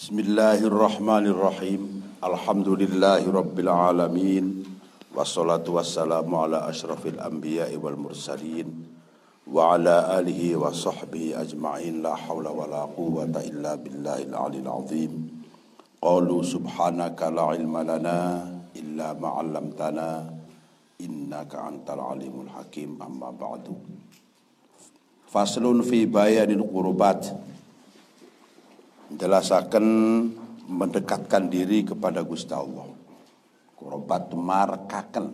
Bismillahirrahmanirrahim. Alhamdulillahi rabbil alamin. Wassalatu wassalamu ala asyrafil anbiya'i wal mursalin wa ala alihi wa sahbihi ajma'in la hawla wa la quwwata illa billahil alil azim. Qalu subhanaka la ilma lana illa ma 'allamtana innaka antal alimul hakim amma ba'du. Faslun fi bayanil qurbat jelasakan mendekatkan diri kepada Gusti Allah. Kurobat markakan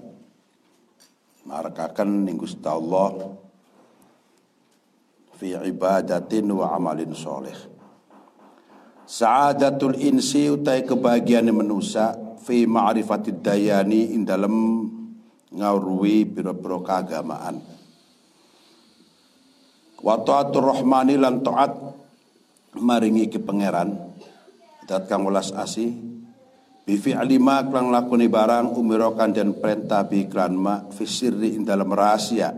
markakan ning Gusti Allah fi ibadatin wa amalin soleh. Sa'adatul insi utai kebahagiaan manusia fi ma'rifatid dayani in dalam ngawruwi biro-biro keagamaan. Wa ta'atur rahmani lan ta'at maringi ke pangeran. Dat kang welas asih bifi alima kang lakoni barang umirokan dan perintah bi klan ma fisirri ing dalam rahasia.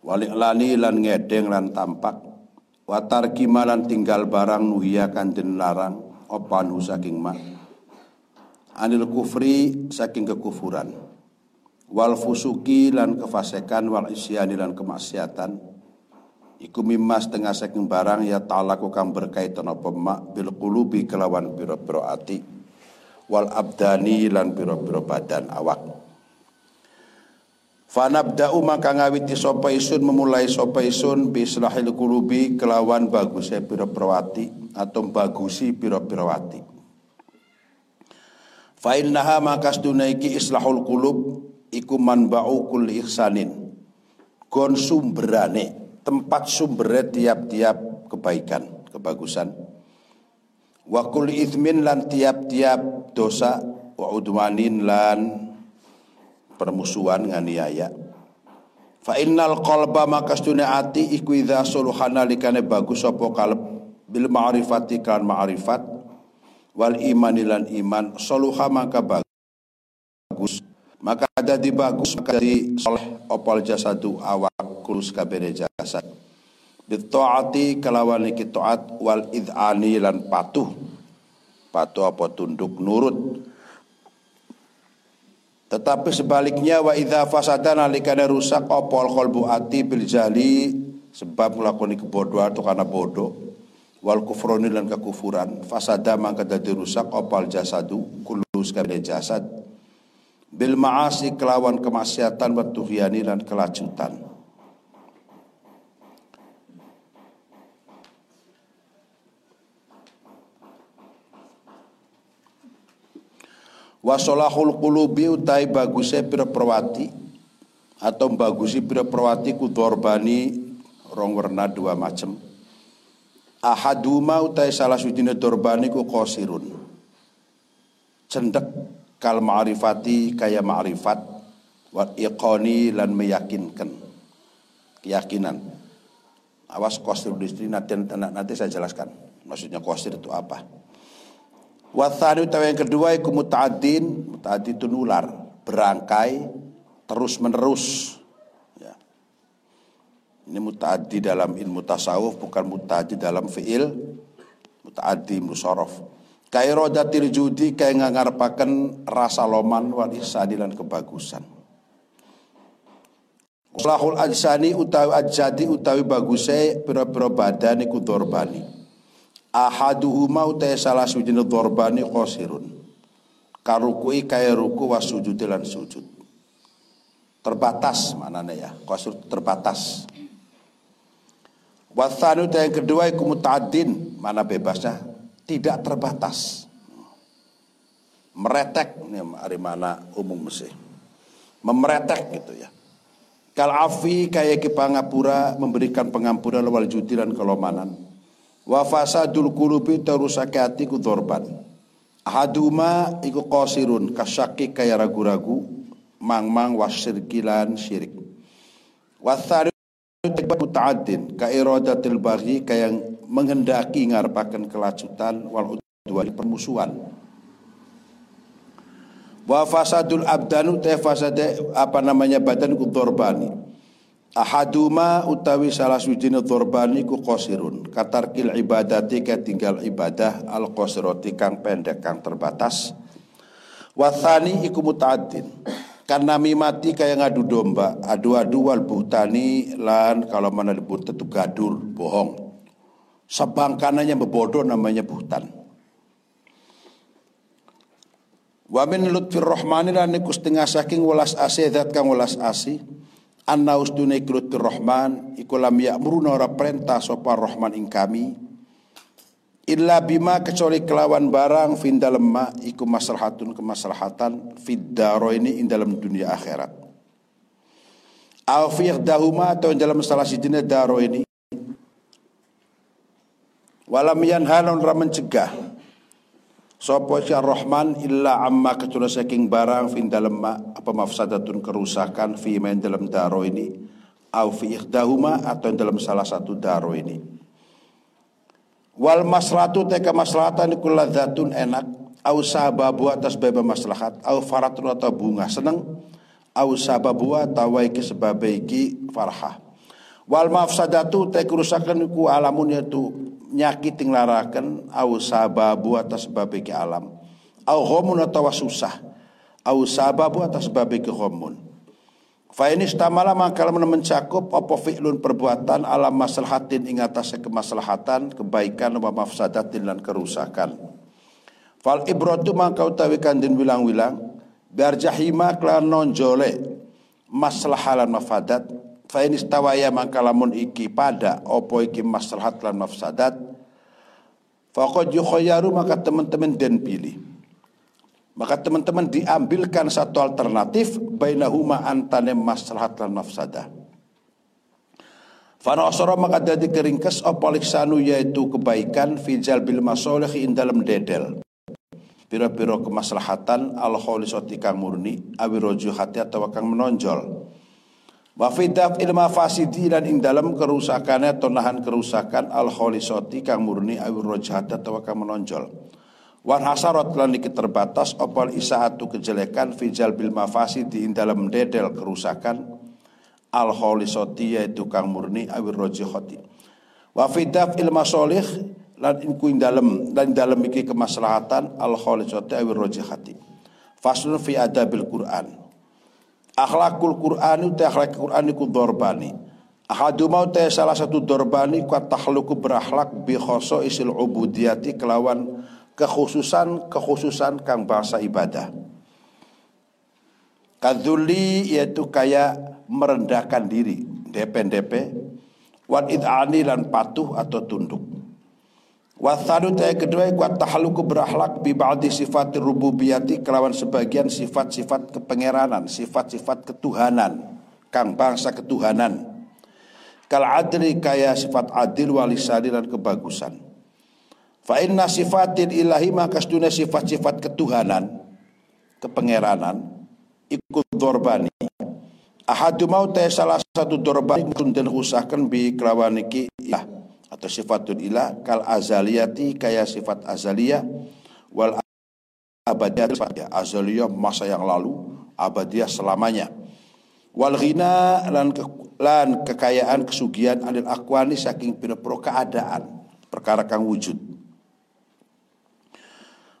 Wali lani lan ngedeng lan tampak. Watar kimalan tinggal barang nuhiakan dan larang opan saking ma. Anil kufri saking kekufuran. Wal fusuki lan kefasekan wal isyani lan kemaksiatan Iku mimma setengah saking barang ya ta'ala kang berkaitan apa mak bil kelawan pira-pira ati wal abdani lan pira-pira badan awak. Fanabda'u maka ngawiti sapa isun memulai sapa isun bi islahil qulubi kelawan bagusnya pira-pira ati atau bagusi pira-pira ati. Fa innaha maka islahul qulub iku manba'u kulli ihsanin. Gon sumberane tempat sumbernya tiap-tiap kebaikan, kebagusan. Wa kul ithmin lan tiap-tiap dosa wa udwanin lan permusuhan nganiaya. Fa innal qalba maka ati iku idza suluhana likane bagus apa kalb bil ma'rifati kan ma'rifat wal iman lan iman soluha maka bagus maka di bagus maka di soleh opal jasadu awak kulus kabere jasad bitaati kelawan iki taat wal idani lan patuh. Patuh apa tunduk nurut. Tetapi sebaliknya wa idza fasada nalikane rusak opal qalbu ati bil jali sebab melakoni kebodohan atau karena bodoh. Wal kufroni lan kekufuran. Fasada maka dadi rusak opal jasadu kulus kabere jasad bil ma'asi kelawan kemaksiatan wa tuhyani dan kelacutan Wasolahul qulubi utai bagusnya pira perwati atau bagusi pira perwati ku dorbani rong warna dua macam. Ahaduma utai salah sujine dorbani ku kosirun. Cendek kal ma'rifati kaya ma'rifat. Wa iqani lan meyakinkan. Keyakinan. Awas kosir distri nanti, nanti saya jelaskan. Maksudnya kosir itu apa? Wathani utawa yang kedua iku muta'addin, muta'addin itu nular, berangkai terus menerus. Ya. Ini muta'addi dalam ilmu tasawuf bukan muta'addi dalam fiil, muta'addi musorof. Kairodatil judi kaya ngarepaken rasa loman wal ihsani lan kebagusan. Salahul ajsani utawi ajadi utawi baguse pira-pira badan iku dorbani. Ahaduhuma utawi salah sujine dorbani qasirun. Karukui kaya ruku was sujud lan sujud. Terbatas manane ya, qasir terbatas. Wathanu yang kedua iku muta'addin, mana bebasnya tidak terbatas. Meretek ini hari mana umum mesti. Memeretek gitu ya. Kal afi kayak ke pangapura memberikan pengampunan wal judi dan kelomanan. Wa fasadul qulubi terusake hati ku. Ahaduma iku qasirun kasyaki kaya ragu-ragu mang-mang wasirkilan syirik. Wathari muta'addin ka iradatil baghi kaya menghendaki ngarepaken kelacutan wal udwan permusuhan. Wa fasadul abdanu te fasade apa namanya badan ku dorbani. Ahaduma utawi salah suci dhorbani ku qasirun. Katarkil ibadati tinggal ibadah al qasirati kang pendek kang terbatas. Wathani iku muta'addin. Karena mimati kaya ngadu domba. Adu-adu wal buhtani lan kalau mana disebut itu gadur bohong sebangkananya bebodoh namanya buhtan Wa min lutfir rahmani lan iku setengah saking welas asih zat kang welas asih. Anna ustune lutfir rahman iku lam ya'muruna ora perintah sapa rahman ing kami. Illa bima kecuali kelawan barang fin dalem ma iku maslahatun kemaslahatan fid ini ing dalam dunia akhirat. Fi dahuma atau dalam salah sijine daro ini walam yanhanon ra mencegah Sopo si Ar-Rahman illa amma kecuali saking barang fin dalam apa mafsadatun kerusakan fi main dalam daro ini au fi ikhdahuma atau dalam salah satu daro ini. Wal maslahatu teka maslahatan iku ladzatun enak au sababu atas beba maslahat au faratun atau bunga seneng au sababu atau waiki sebabaiki farhah. Wal mafsadatu teka kerusakan iku alamun yaitu nyakit larakan au sababu atas babiki alam. Au homun atau susah au sababu atas babiki homun. Fa ini istamala maka mencakup apa fi'lun perbuatan alam maslahatin ing atas kemaslahatan kebaikan wa mafsadatin dan kerusakan. Fal ibratu maka utawi kandin wilang-wilang biar jahima kelan nonjole maslahalan mafadat fa in istawaya mangka lamun iki pada opo iki maslahat lan mafsadat. Faqad yukhayyaru maka teman-teman den pilih. Maka teman-teman diambilkan satu alternatif bainahuma antane maslahat lan mafsadah. Fana asara maka dadi keringkes apa liksanu yaitu kebaikan fi jalbil masolih in dalam dedel. Pira-pira kemaslahatan al kholisati kang murni awi hati atau kang menonjol Wa fidaf ilma fasidi dan ing dalam kerusakannya atau nahan kerusakan al kholisoti kang murni awir rojahat atau kang menonjol. Wan hasarat lan iki terbatas opal isaatu kejelekan fijal bil mafasidi ing dalam dedel kerusakan al kholisoti yaitu kang murni awir rojihati. Wa fidaf ilma solih lan ing dalam dan dalam iki kemaslahatan al kholisoti awir rojihati. Faslun fi adabil Qur'an akhlakul Qur'an itu akhlak Qur'an itu dorbani. Ahadu mau te salah satu dorbani kuat tahluku berakhlak bi isil ubudiyati kelawan kekhususan kekhususan kang bahasa ibadah. Kadzuli yaitu kayak merendahkan diri DP-DP wan id'ani lan patuh atau tunduk Wathanu taya kedua kuat tahaluku berakhlak bi ba'di sifat rububiyati kelawan sebagian sifat-sifat kepengeranan, sifat-sifat ketuhanan, kang bangsa ketuhanan. Kal adli kaya sifat adil walisani dan kebagusan. Fa inna sifatin ilahi maka dunia sifat-sifat ketuhanan, kepengeranan ikut dorbani. Ahadu mau salah satu dorbani dan usahkan bi kelawan iki ya atau sifatul ilah kal azaliyati kaya sifat azaliyah wal abadiyah azaliyah masa yang lalu abadiyah selamanya. Wal ghina lan, ke, lan kekayaan kesugihan anil akwani saking pira-pira keadaan perkara kang wujud.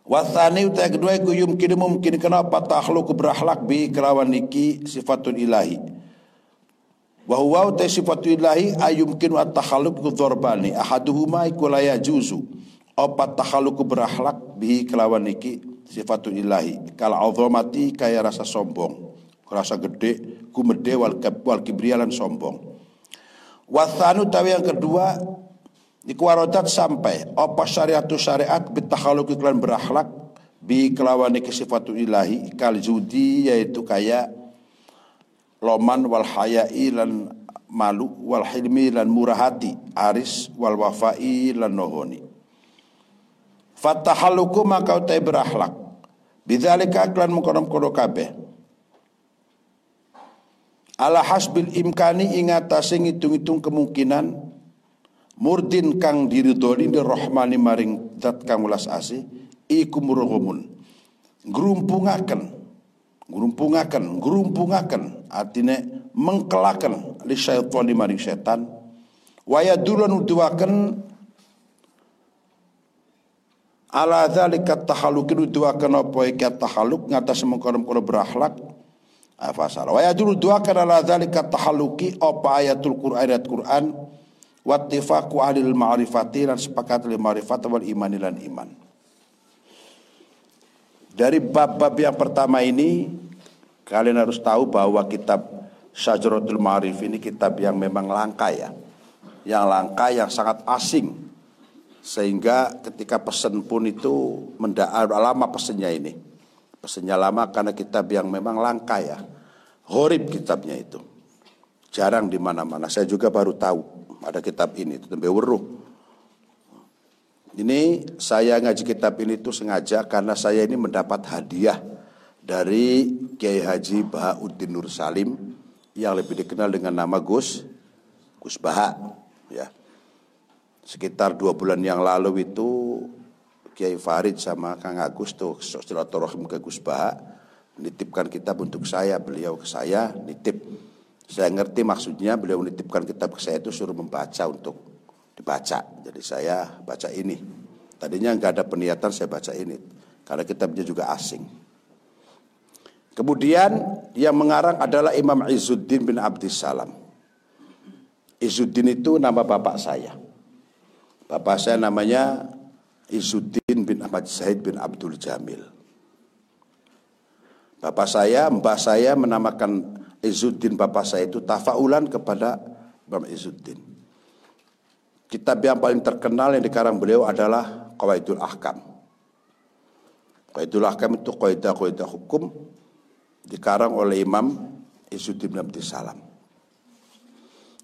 Wathani utai kedua iku yumkin mungkin kenapa takhluq berakhlak bi kelawan niki sifatul ilahi wa huwa ta sifatullahi ayumkinu at-takhalluq dzarbani ahaduhuma iku la yajuzu. Apa takhalluq berakhlak bihi kelawan iki sifatul ilahi. Kal azamati kaya rasa sombong. Rasa gede kumede wal wal kibrialan sombong. Wathanu tawi yang kedua iku waradat sampai. Apa syariatu syariat bitakhalluq iklan berakhlak bi kelawan iki sifatul ilahi. Kal judi yaitu kaya loman wal hayai lan malu wal hilmi lan murah hati aris wal wafai lan nohoni. Fatahaluku maka utai berakhlak bidzalika aklan mengkono-kono kabeh. Ala hasbil imkani ingatase ngitung-hitung kemungkinan murdin kang diridhoni di rahmani maring zat kang welas asih iku murghumun grumpungaken Grumpungaken, grumpungaken artinya mengkelaken li syaitan di maring setan. Waya dulu nuduaken ala dzalika tahalluq nuduaken apa iki tahalluq ngatas mengkono-kono berakhlak afasal. Waya dulu duakan ala dzalika tahalluqi apa ayatul Qur'an ayat Qur'an wattifaqu alil ma'rifati lan sepakat lil ma'rifat wal iman lan iman. Dari bab-bab yang pertama ini kalian harus tahu bahwa kitab Syajaratul Ma'arif ini kitab yang memang langka ya. Yang langka yang sangat asing. Sehingga ketika pesan pun itu mendaar lama pesannya ini. Pesannya lama karena kitab yang memang langka ya. Horib kitabnya itu. Jarang di mana-mana. Saya juga baru tahu ada kitab ini. Itu Weruh. Ini saya ngaji kitab ini tuh sengaja karena saya ini mendapat hadiah dari Kiai Haji Bahauddin Nur Salim yang lebih dikenal dengan nama Gus Gus Baha ya. Sekitar dua bulan yang lalu itu Kiai Farid sama Kang Agus tuh silaturahim ke Gus Baha nitipkan kitab untuk saya, beliau ke saya nitip. Saya ngerti maksudnya beliau nitipkan kitab ke saya itu suruh membaca untuk dibaca. Jadi saya baca ini. Tadinya nggak ada peniatan saya baca ini. Karena kitabnya juga asing. Kemudian yang mengarang adalah Imam Izzuddin bin Abdissalam. Izzuddin itu nama bapak saya. Bapak saya namanya Izzuddin bin Ahmad Zaid bin Abdul Jamil. Bapak saya, mbah saya menamakan Izzuddin bapak saya itu tafaulan kepada Imam Izzuddin. Kitab yang paling terkenal yang dikarang beliau adalah Qawaidul Ahkam. Qawaidul Ahkam itu kaidah-kaidah hukum dikarang oleh Imam Izzuddin Abdul Salam.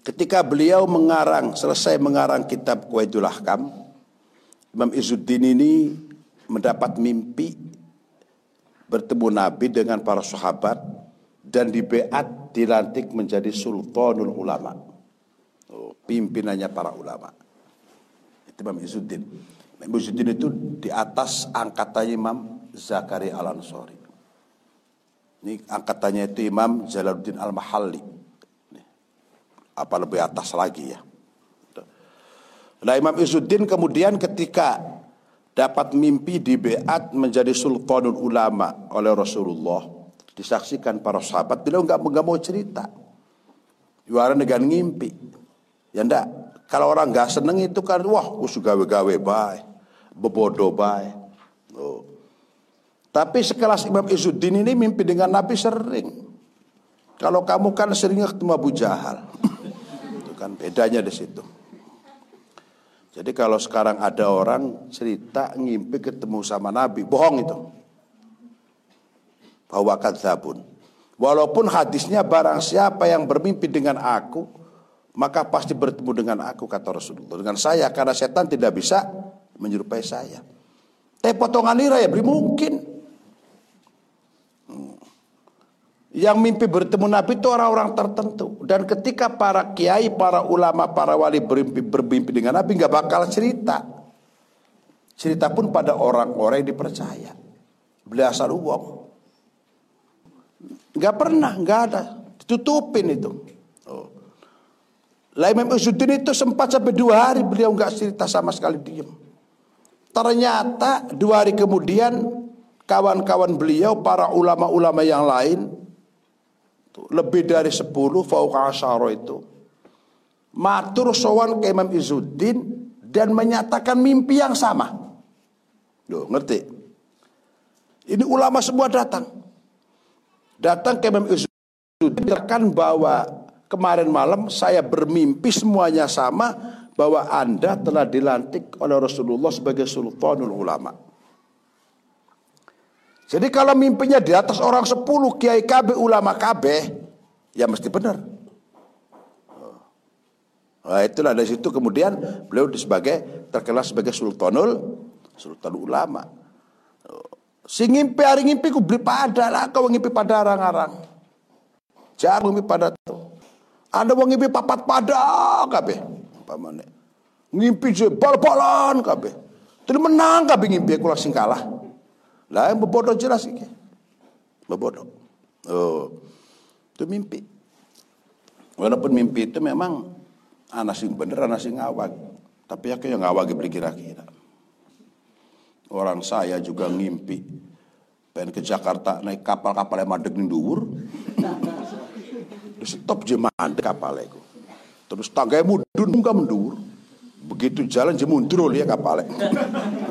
Ketika beliau mengarang, selesai mengarang kitab Qawaidul Ahkam, Imam Izzuddin ini mendapat mimpi bertemu Nabi dengan para sahabat dan di Beat dilantik menjadi sultanul ulama pimpinannya para ulama. Itu Imam Izzuddin. Imam Izzuddin itu di atas angkatannya Imam Zakaria Al-Ansari. Ini angkatannya itu Imam Jalaluddin Al-Mahalli. Apa lebih atas lagi ya. Nah Imam Izzuddin kemudian ketika dapat mimpi di Beat menjadi sultanul ulama oleh Rasulullah disaksikan para sahabat beliau nggak mau cerita juara dengan ngimpi Ya ndak. Kalau orang nggak seneng itu kan wah us gawe-gawe baik, bebodo baik. Oh. Tapi sekelas Imam Izzuddin ini mimpi dengan Nabi sering. Kalau kamu kan seringnya ketemu Abu Jahal. itu kan bedanya di situ. Jadi kalau sekarang ada orang cerita ngimpi ketemu sama Nabi, bohong itu. Bahwa kadzabun. Walaupun hadisnya barang siapa yang bermimpi dengan aku, maka pasti bertemu dengan aku kata Rasulullah. Dengan saya karena setan tidak bisa menyerupai saya. Eh potongan nira ya beri mungkin. Hmm. yang mimpi bertemu Nabi itu orang-orang tertentu. Dan ketika para kiai para ulama para wali bermimpi, bermimpi dengan Nabi nggak bakal cerita. Cerita pun pada orang-orang yang dipercaya. Beli asal uang. Nggak pernah nggak ada. Ditutupin itu lah Imam Izzuddin itu sempat sampai dua hari beliau nggak cerita sama sekali diam. Ternyata dua hari kemudian kawan-kawan beliau para ulama-ulama yang lain lebih dari sepuluh fauqa itu matur sowan ke Imam Izzuddin dan menyatakan mimpi yang sama. Loh, ngerti? Ini ulama semua datang. Datang ke Imam Izzuddin kan bahwa kemarin malam saya bermimpi semuanya sama bahwa Anda telah dilantik oleh Rasulullah sebagai sultanul ulama. Jadi kalau mimpinya di atas orang sepuluh kiai KB ulama KB, ya mesti benar. Nah, itulah dari situ kemudian beliau sebagai terkenal sebagai sultanul sultanul ulama. Si ngimpi hari ngimpi ku beli pada lah kau ngimpi pada arang-arang. Jangan ngimpi pada tuh. Anda mau ngimpi papat pada kabeh. Pamane. Ngimpi je bal-balan kabeh. Jadi menang kabeh ngimpi kula sing kalah. Lah yang bebodoh jelas iki. Bebodoh. Oh, itu mimpi. Walaupun mimpi itu memang anak sing bener, anak sing ngawag. Tapi ya kayak ngawag kira-kira. Orang saya juga ngimpi pengen ke Jakarta naik kapal-kapal yang madeg ning dhuwur. Stop je mandek kapal itu. Terus tangga mudun enggak mendur. Begitu jalan je mundur ya kapal.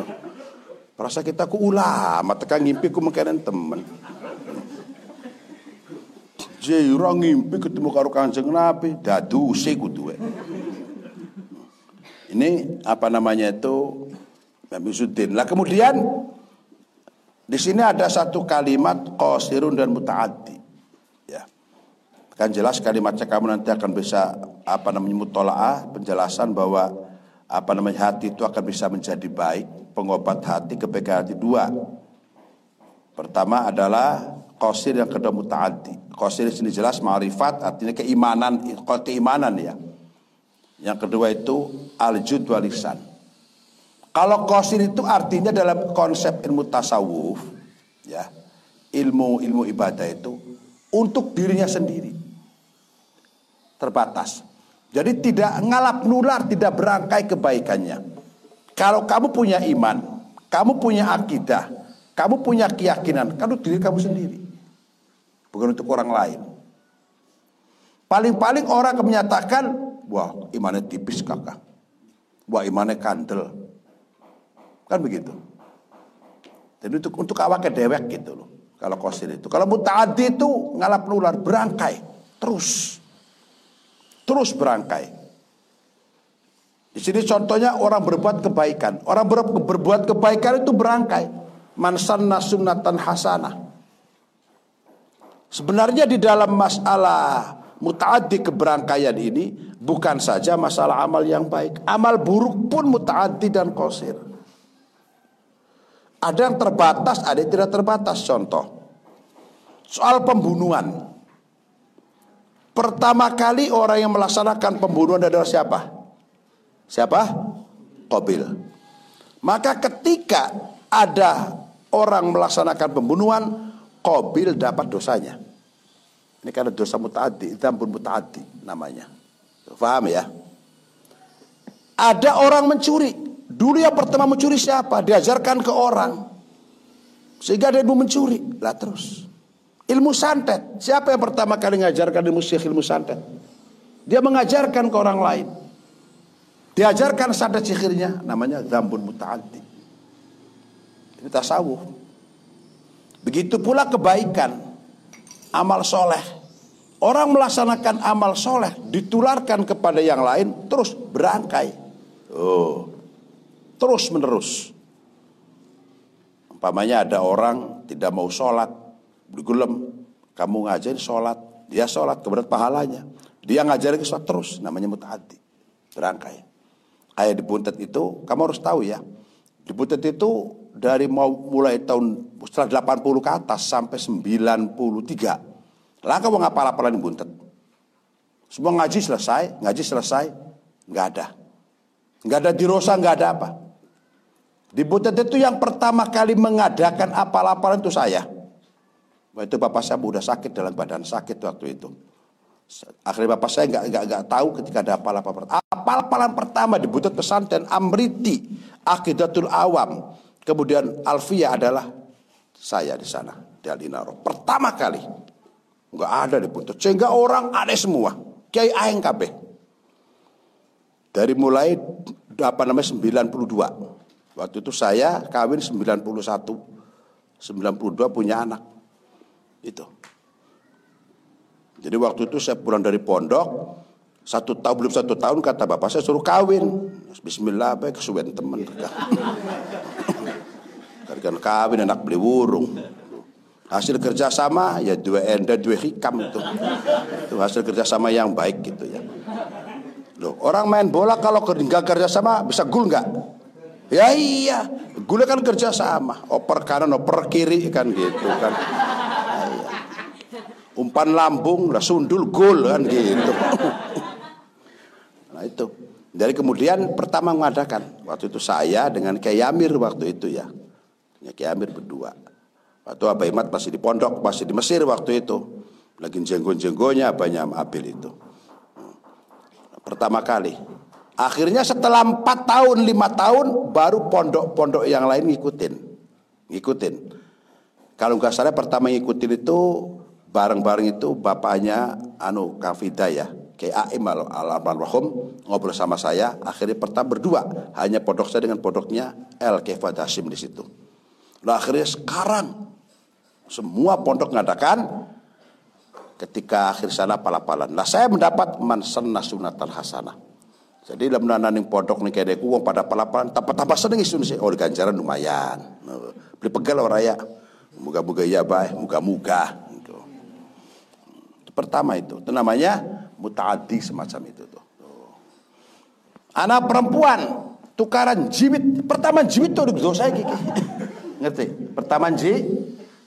Perasa kita ku ulama tekan ngimpi ku makanan temen. Orang ngimpi ketemu karo Kanjeng Nabi, daduse kudu. Ini apa namanya itu Nabi Suddin. Lah kemudian di sini ada satu kalimat qasirun dan mutaaddi. Kan jelas kalimatnya kamu nanti akan bisa apa namanya mutolaah penjelasan bahwa apa namanya hati itu akan bisa menjadi baik, pengobat hati kebaikan hati dua. Pertama adalah qasir yang kedua mutaaddi. Qasir di sini jelas ma'rifat artinya keimanan, keimanan ya. Yang kedua itu al-jud walisan kalau qasir itu artinya dalam konsep ilmu tasawuf, ya, ilmu ilmu ibadah itu untuk dirinya sendiri. Terbatas. Jadi tidak ngalap nular, tidak berangkai kebaikannya. Kalau kamu punya iman, kamu punya akidah, kamu punya keyakinan, kan diri kamu sendiri. Bukan untuk orang lain. Paling-paling orang akan menyatakan, wah imannya tipis kakak. Wah imannya kandel. Kan begitu. Jadi untuk untuk awak dewek gitu loh. Kalau kosir itu. Kalau mutaadi itu ngalap nular berangkai terus. Terus berangkai. Di sini contohnya orang berbuat kebaikan. Orang ber, berbuat kebaikan itu berangkai. Mansan nasunatan hasanah. Sebenarnya di dalam masalah mutaadi keberangkaian ini bukan saja masalah amal yang baik. Amal buruk pun mutaadi dan kosir. Ada yang terbatas, ada yang tidak terbatas. Contoh, soal pembunuhan. Pertama kali orang yang melaksanakan pembunuhan adalah siapa? Siapa? Kobil. Maka ketika ada orang melaksanakan pembunuhan, Kobil dapat dosanya. Ini karena dosa mutaati, pun mutaati namanya. Faham ya? Ada orang mencuri, Dulu yang pertama mencuri siapa? Diajarkan ke orang. Sehingga dia mencuri. Lah terus. Ilmu santet. Siapa yang pertama kali mengajarkan ilmu syekh ilmu santet? Dia mengajarkan ke orang lain. Diajarkan santet sihirnya. Namanya zambun muta'addi. Ini tasawuf. Begitu pula kebaikan. Amal soleh. Orang melaksanakan amal soleh. Ditularkan kepada yang lain. Terus berangkai. Oh terus menerus. Umpamanya ada orang tidak mau sholat, bergulem, kamu ngajarin sholat, dia sholat keberat pahalanya. Dia ngajarin sholat terus, namanya mutaati, berangkai. Kayak di Buntet itu, kamu harus tahu ya, di Buntet itu dari mau mulai tahun setelah 80 ke atas sampai 93. Lah kamu ngapal apalan di Buntet. Semua ngaji selesai, ngaji selesai, nggak ada. Nggak ada dirosa, nggak ada apa. Di Butet itu yang pertama kali mengadakan apal-apalan itu saya. Itu bapak saya udah sakit dalam badan sakit waktu itu. Akhirnya bapak saya nggak nggak nggak tahu ketika ada apal-apalan. Apal-apalan pertama di Butet pesantren Amriti Akidatul Awam. Kemudian Alfia adalah saya di sana di Alinaro. Pertama kali nggak ada di Butet. Sehingga orang ada semua. Kiai Aeng KB. Dari mulai apa namanya 92 Waktu itu saya kawin 91. 92 punya anak. Itu. Jadi waktu itu saya pulang dari pondok, satu tahun belum satu tahun kata bapak saya suruh kawin. Bismillah, baik kesuwen teman. Karena kawin anak beli burung. Hasil kerjasama ya dua enda dua hikam itu. Itu hasil kerjasama yang baik gitu ya. Loh, orang main bola kalau kerja kerjasama bisa gul nggak? Ya iya, gula kan kerja sama. Oper kanan, oper kiri kan gitu kan. Umpan lambung, lah sundul gol kan gitu. nah itu. Dari kemudian pertama mengadakan waktu itu saya dengan Kiai Amir waktu itu ya. Ya Kiai Amir berdua. Waktu Abah Imat masih di pondok, masih di Mesir waktu itu. Lagi jenggo-jenggonya Abahnya Abil itu. Pertama kali. Akhirnya setelah 4 tahun, 5 tahun, baru pondok-pondok yang lain ngikutin. Ngikutin. Kalau nggak salah pertama ngikutin itu bareng-bareng itu bapaknya anu Kafida ya kayak Aim al ngobrol sama saya akhirnya pertama berdua hanya pondok saya dengan pondoknya El Kefad Hashim di situ. Nah akhirnya sekarang semua pondok mengadakan ketika akhir sana palapalan. Nah saya mendapat mansan nasunatan hasanah. Jadi dalam nananing pondok nih kayak uang pada palapalan tanpa tanpa seneng isun sih. Oh ganjaran lumayan. Beli pegal orang raya. Muga-muga ya baik, muga-muga. Pertama itu, itu namanya mutaadi semacam itu tuh. Anak perempuan tukaran jimit. Pertama jimit tuh dosa gigi. Ngerti? Pertama ji,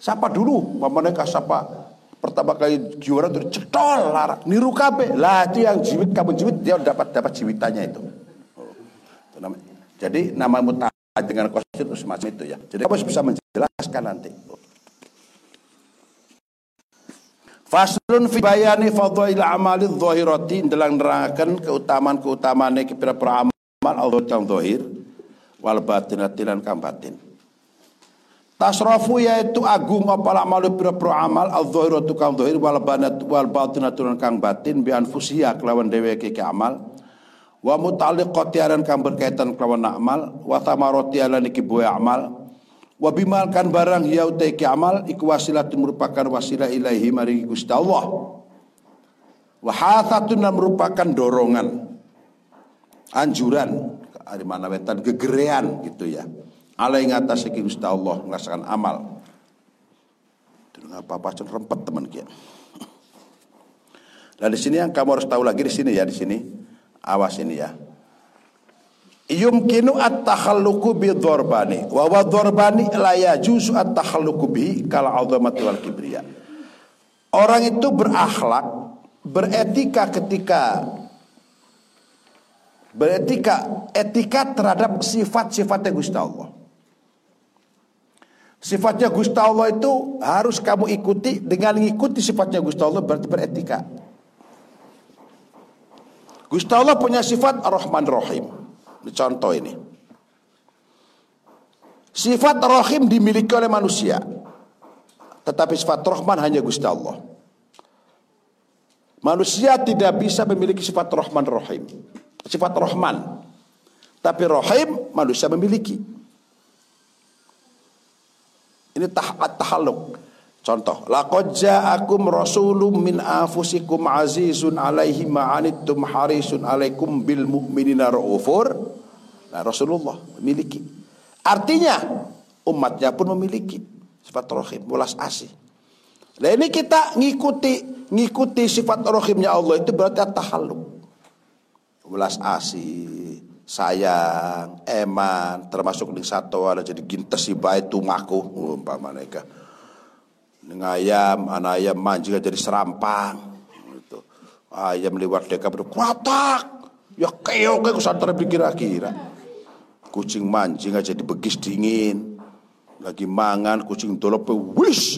siapa dulu? Mamanya siapa? Pertama kali juara tuh cetol larak niru kabe lah itu yang jiwit kamu jiwit dia dapat dapat jiwitannya itu. Oh. Jadi nama muta dengan kostum itu semacam itu ya. Jadi kamu bisa menjelaskan nanti. Faslun fi bayani fadhail amali dhahirati dalam nerangkan keutamaan-keutamaan kepira-pira amal Allah yang zahir wal batinati lan kang batin. Tasrafu yaitu agung apa malu pira-pira amal al-dhahiratu kang dhahir wal banat wal batinatu kang batin bi anfusiha kelawan dheweke ke amal wa muta'alliqati aran kang berkaitan kelawan amal wa thamarati lan iki buah amal wa bimal kan barang ya utai ke amal iku wasilatun merupakan wasilah ilahi mari Gusti Allah wa hathatun merupakan dorongan anjuran di mana wetan gegerean gitu ya alai ngatas iki Gusti Allah ngerasakan amal. Dengan apa-apa rempet teman kia. Nah di sini yang kamu harus tahu lagi di sini ya di sini. Awas ini ya. Yumkinu at-takhalluqu bi dharbani wa wa dharbani la yajuzu at-takhalluqu bi kal azamati wal kibriya. Orang itu berakhlak, beretika ketika beretika etika terhadap sifat-sifatnya Gusti Allah. Sifatnya Gusti Allah itu harus kamu ikuti dengan mengikuti sifatnya Gusti Allah berarti beretika. Gusti Allah punya sifat Ar-Rahman Rahim. Contoh ini. Sifat Rahim dimiliki oleh manusia. Tetapi sifat Rahman hanya Gusti Allah. Manusia tidak bisa memiliki sifat Rahman Rahim. Sifat Rahman. Tapi Rahim manusia memiliki. Ini tahat tahaluk. Contoh, laqad ja'akum rasulun min anfusikum azizun alaihi ma'anittum harisun alaikum bil mu'minina raufur. Nah, Rasulullah memiliki. Artinya umatnya pun memiliki sifat rahim, welas asih. Nah ini kita ngikuti ngikuti sifat rahimnya Allah itu berarti tahalluk. Welas asih, sayang, eman, termasuk di satu ada jadi gintes si baik tumaku umpama mereka. Dengan ayam, anak ayam manjing jadi serampang. Gitu. Ayam lewat deka berkuatak. Ya keok ke santara pikir-kira. Kucing mancing aja jadi begis dingin. Lagi mangan kucing dolop wis.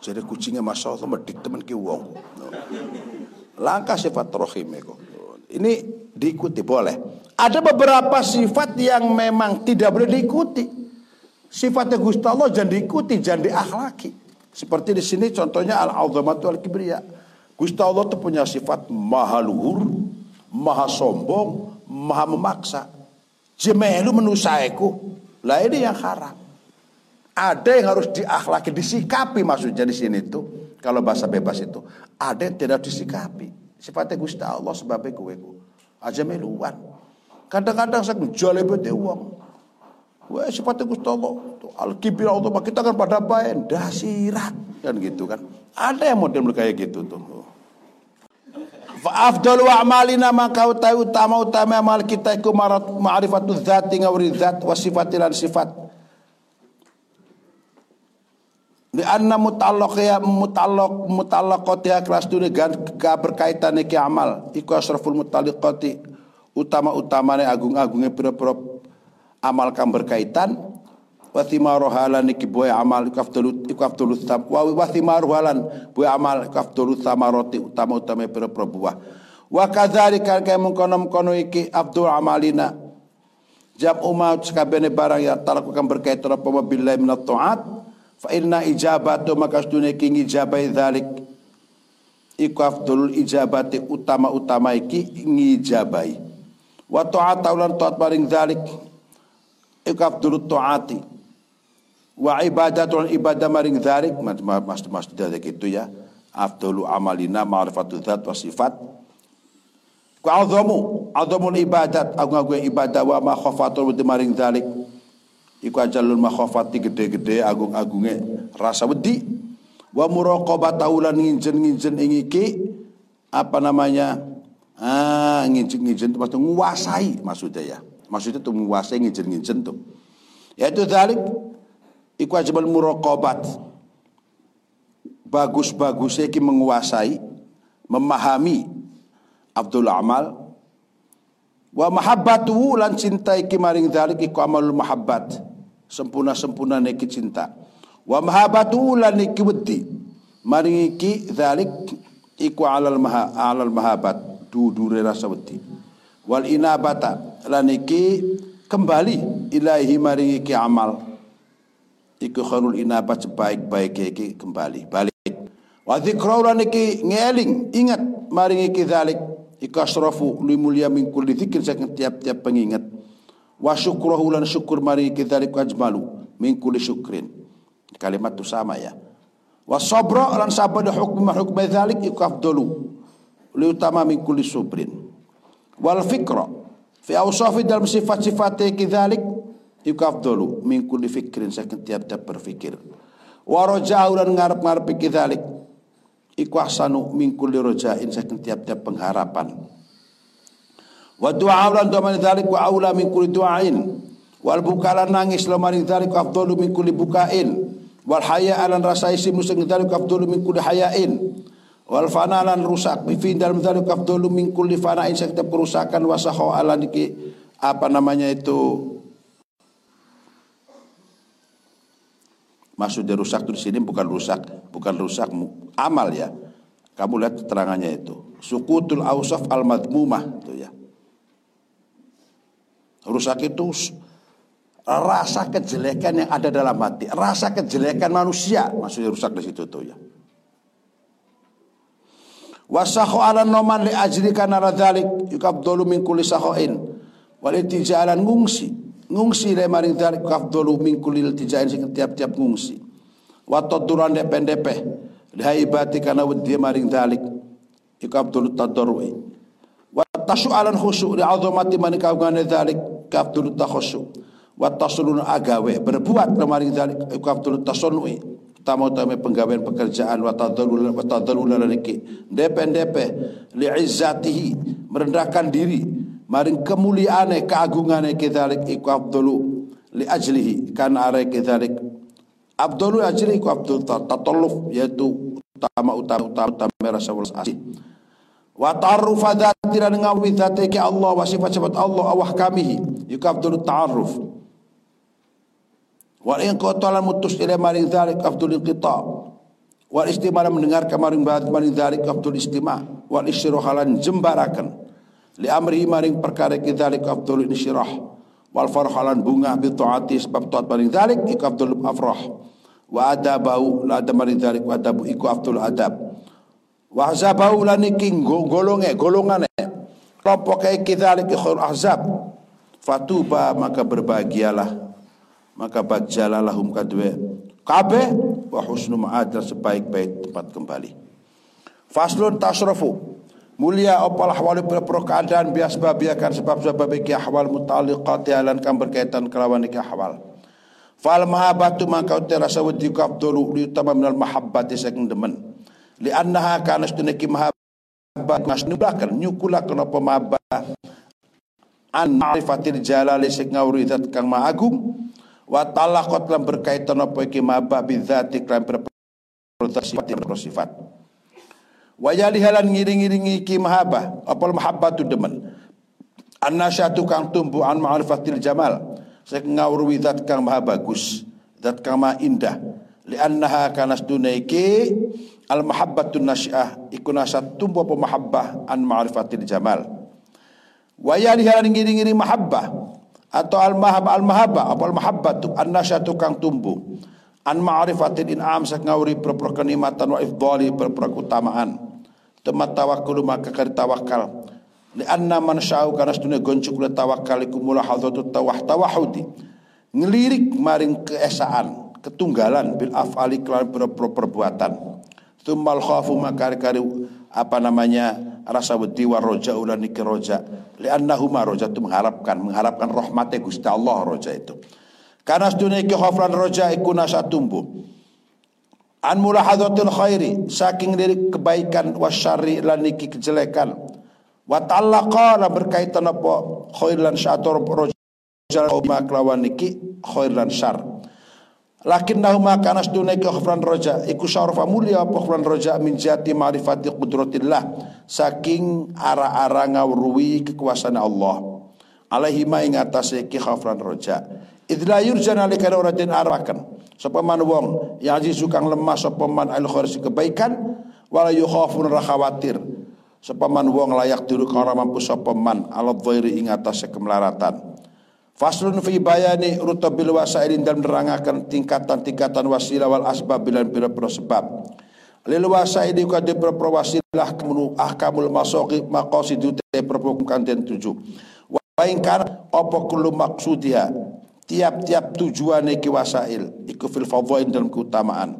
Jadi kucingnya masya Allah medit teman ki wong. Langkah sifat rohim Ini diikuti boleh. Ada beberapa sifat yang memang tidak boleh diikuti. Sifatnya Gusti Allah jangan diikuti, jangan diakhlaki. Seperti di sini contohnya al-azamatu al-kibriya. Gusti Allah itu punya sifat maha luhur, maha sombong, maha memaksa. Jemelu menusaiku. Lah ini yang haram. Ada yang harus diakhlaki, disikapi maksudnya di sini itu. Kalau bahasa bebas itu. Ada yang tidak disikapi. Sifatnya Gusti Allah sebabnya kueku. Aja meluan. Kadang-kadang saya menjual bete uang. Wah sifatnya Gusti Allah. Al-kibir Allah kita kan pada bayan dasirat kan gitu kan. Ada yang model kayak gitu tuh. Afdal wa amalina maka utai utama utama amal kita iku ma'rifatu dzati ngawri dzat wa sifatilan sifat. Di anna mutallaq ya mutallaq mutallaqati kelas dunia berkaitan iki amal iku asraful utama-utamanya agung-agungnya pira-pira amal kang berkaitan. Wa thimaru halan iki boy amal iku afdalu tam wa wa thimaru halan boy amal iku afdalu thamarati utama utama pira buah. Wa kadzalika kaya mengkono-mengkono iki abdul amalina. Jam umat sekabene barang yang talakukan berkaitan apa billahi minat ta'at fa inna ijabatu maka sedune ki ngijabai dzalik. Iku afdalul ijabati utama-utama iki ngijabai. Wa ta'at ulan ta'at maring dzalik iku afdalut ta'ati. Wa ibadatul ibadah maring dzalik mas mas mas itu ya. Afdalu amalina ma'rifatul dzat wa sifat. Ku azamu azamul ibadat. Agung-agung ibadah wa ma khafatul maring dalik iku ajalul makhafati gede-gede agung-agunge rasa wedi. Wa muraqabat taulan nginjen-nginjen ing iki apa namanya ah nginjen-nginjen maksudnya nguasai maksudnya ya maksudnya tuh menguasai nginjen-nginjen tuh. Yaitu dalik iku ajabul muraqabat. Bagus-bagusnya ki menguasai memahami Abdul Amal. Wa mahabbatu lan cinta iki maring dzalik iku amalul mahabbat. Sempurna-sempurna iki cinta. Wa mahabbatu lan iki wedi. Maring iki dzalik iku alal maha alal mahabbat. Dudure rasa wedi. Wal inabata lan iki kembali ilahi maring iki amal. Iku khairul inabat sebaik-baik iki kembali balik. Wa dzikra lan iki ngeling ingat maring iki dzalik. Iku asrafu li mulia min kulli dzikir saking tiap-tiap pengingat. Wa syukrahu lan syukur mari kidzalik ajmalu min kulli syukrin. Kalimat itu sama ya. Wa sabra lan sabar hukum hukum dzalik iku afdalu li utama min kulli subrin. Wal fikra fi awsafi dalam sifat-sifat kidzalik iku afdalu min kulli fikrin saking tiap-tiap berfikir. Wa raja'u lan ngarep-ngarep kidzalik iku ahsanu min kulli rojain saking tiap-tiap pengharapan. Wa du'a lan doa man dzalik wa aula min kulli du'ain. Wal bukala nangis lo maring dzalik afdalu min kulli bukain. Wal haya lan rasa isi musing dzalik afdalu min kulli hayain wal fana lan rusak fi dalam dzalik afdalu min kulli fana'in saking kerusakan wa sahu ala niki apa namanya itu Maksudnya rusak itu di sini bukan rusak, bukan rusak amal ya. Kamu lihat keterangannya itu. Sukutul ausaf al madmumah itu ya. Rusak itu rasa kejelekan yang ada dalam hati, rasa kejelekan manusia, maksudnya rusak di situ tuh ya. Wasahu ala noman li ajri kana radzalik yukabdulu min kulli sahoin wal itijalan ngungsi ngungsi le maring dzalik kafdulu min kulil tijain sing tiap-tiap ngungsi. Wa taduran de pendepe ibati kana wedi maring dzalik iku abdul tadarrui wa alan khusyu li azamati man kaugane dzalik kafdul takhusyu. Wa tasulun agawe berbuat le maring dzalik iku abdul tasunui tamu tamu penggawean pekerjaan wa tadallul wa tadallul laliki depe-depe li izzatihi merendahkan diri. Maring kemuliaane keagungane kedzalik iku abdulu li ajlihi kan are kedzalik abdulu ajli iku abdul tatalluf yaitu utama utama utama utama rasa asih. Wa ta'arruf dzati ke Allah wa sifat sifat Allah awah kamihi iku abdul ta'arruf wa in qatala mutus ila maring dzalik abdul inqita. Wal istima mendengar kamaring maring dzalik abdul istima wal isyruhalan jembarakan. Li amri maring perkara kidzalik afdhul insyirah. Wal farhalan bunga bi taati sebab taat maring dzalik iku afdhul afrah. Wa adabau la ada maring dzalik wa adabu iku afdhul adab. Wa azabau lan golonge golongane. Kelompok kidzalik khair ahzab fatuba maka berbahagialah maka bagjalah lahum kadwe. Kabeh wa husnu ma'ad sebaik-baik tempat kembali. Faslun tasrafu Mulia opal ahwal berpura keadaan bias babiakan sebab sebab iki ahwal mutaliqat alan kan berkaitan kelawan iki ahwal. Fal mahabbatu maka terasa wedi ka abdulu li utama minal mahabbati saking demen. Li annaha kana stunaki mahabbat mas nublakan nyukula kenapa mahabbah an ma'rifatil jalali sing ngawri zat kang maagung wa talaqat lan berkaitan apa iki bidzati kan bersifat sifat. Wajali halan ngiring-ngiringi ki mahabbah apal mahabbah tu demen. Annasyatu kang tumbuh an ma'rifatil jamal Sek ngawruhi zat kang maha bagus, zat kang maha indah. Li'annaha kanas dunaiki al mahabbatun nasyiah iku nasat tumbuh apa mahabbah an ma'rifatil jamal. Wa ya dihalan ngiri-ngiri mahabbah atau al mahabbah al mahabbah apa al mahabbatu an nasyatu kang tumbuh an ma'rifatil in'am sak ngawri propro kenikmatan wa ifdali propro keutamaan. Temat tawakkul maka kari tawakal. Lianna man sya'u kana sedune goncuk le tawakal iku mulahadzatu tawah tawahudi. Ngelirik maring keesaan ketunggalan bil afali kelan perbuatan tumal khafu makari-kari apa namanya rasa wedi wa roja ulan iki roja liannahuma roja itu mengharapkan mengharapkan rahmatnya Gusti Allah roja itu karena sedunia iki khafran roja iku nasa tumbuh an mulahadatul khairi saking dari kebaikan wasyari lan iki kejelekan wa talaqa berkaitan apa khair lan syator roja kelawan iki khair lan syar Lakin nahuma kana sedune khufran roja iku syarafa mulia apa khufran roja min jati ma'rifati qudratillah saking ara-ara ngawruwi kekuasaan Allah. Alaihi ma ing ki khufran roja. Idla yurjan ora den arakan. Wong yang azizu kang lemah sapa man al kebaikan wala yukhafun ra khawatir. Sapa man wong layak dulu kang mampu sapa man ala dhairi ing kemelaratan. Faslun fi bayani rutabil wasailin dalam menerangkan tingkatan-tingkatan wasilah wal asbab bilan bila sebab. Lil wasaili ka de wasilah kemunu ahkamul masaqi maqasidu te perbukan dan tujuh. Wa in kana apa kullu maqsudiha tiap-tiap tujuan iki wasail iku fil fadhail dalam keutamaan.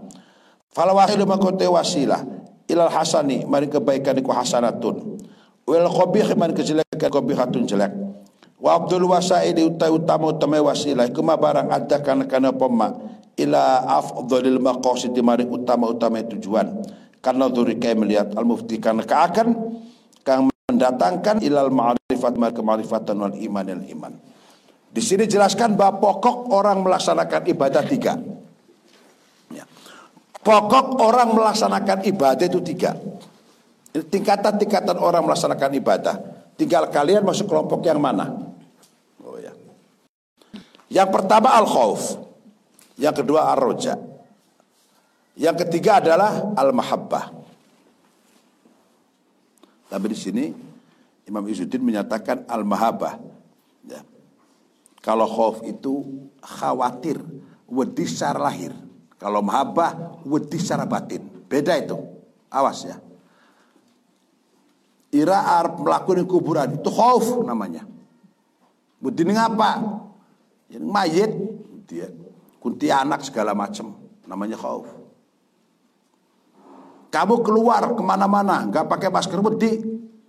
Fal wahidu makote wasilah ilal hasani mari kebaikan iku hasanatun. Wal qabih man kejelekan qabihatun jelek. Wa abdul wasaili utai utama utama wasilah kuma barang ada kana kana pema ila afdhalil maqasid mari utama utama tujuan karena duri kai melihat al mufti karena akan kang mendatangkan ilal ma'rifat mar kemarifatan wal iman al iman. Di sini jelaskan bahwa pokok orang melaksanakan ibadah tiga. Ya. Pokok orang melaksanakan ibadah itu tiga. Tingkatan-tingkatan orang melaksanakan ibadah. Tinggal kalian masuk kelompok yang mana? Yang pertama al khauf. Yang kedua ar roja. Yang ketiga adalah al mahabbah. Tapi di sini Imam Izzuddin menyatakan al mahabbah. Ya. Kalau khauf itu khawatir, wedi secara lahir. Kalau mahabbah wedi secara batin. Beda itu. Awas ya. Ira arep melakukan kuburan itu khauf namanya. Budine ngapa? Yang mayit dia kunti anak segala macam namanya khauf. Kamu keluar ke mana-mana nggak pakai masker wedi.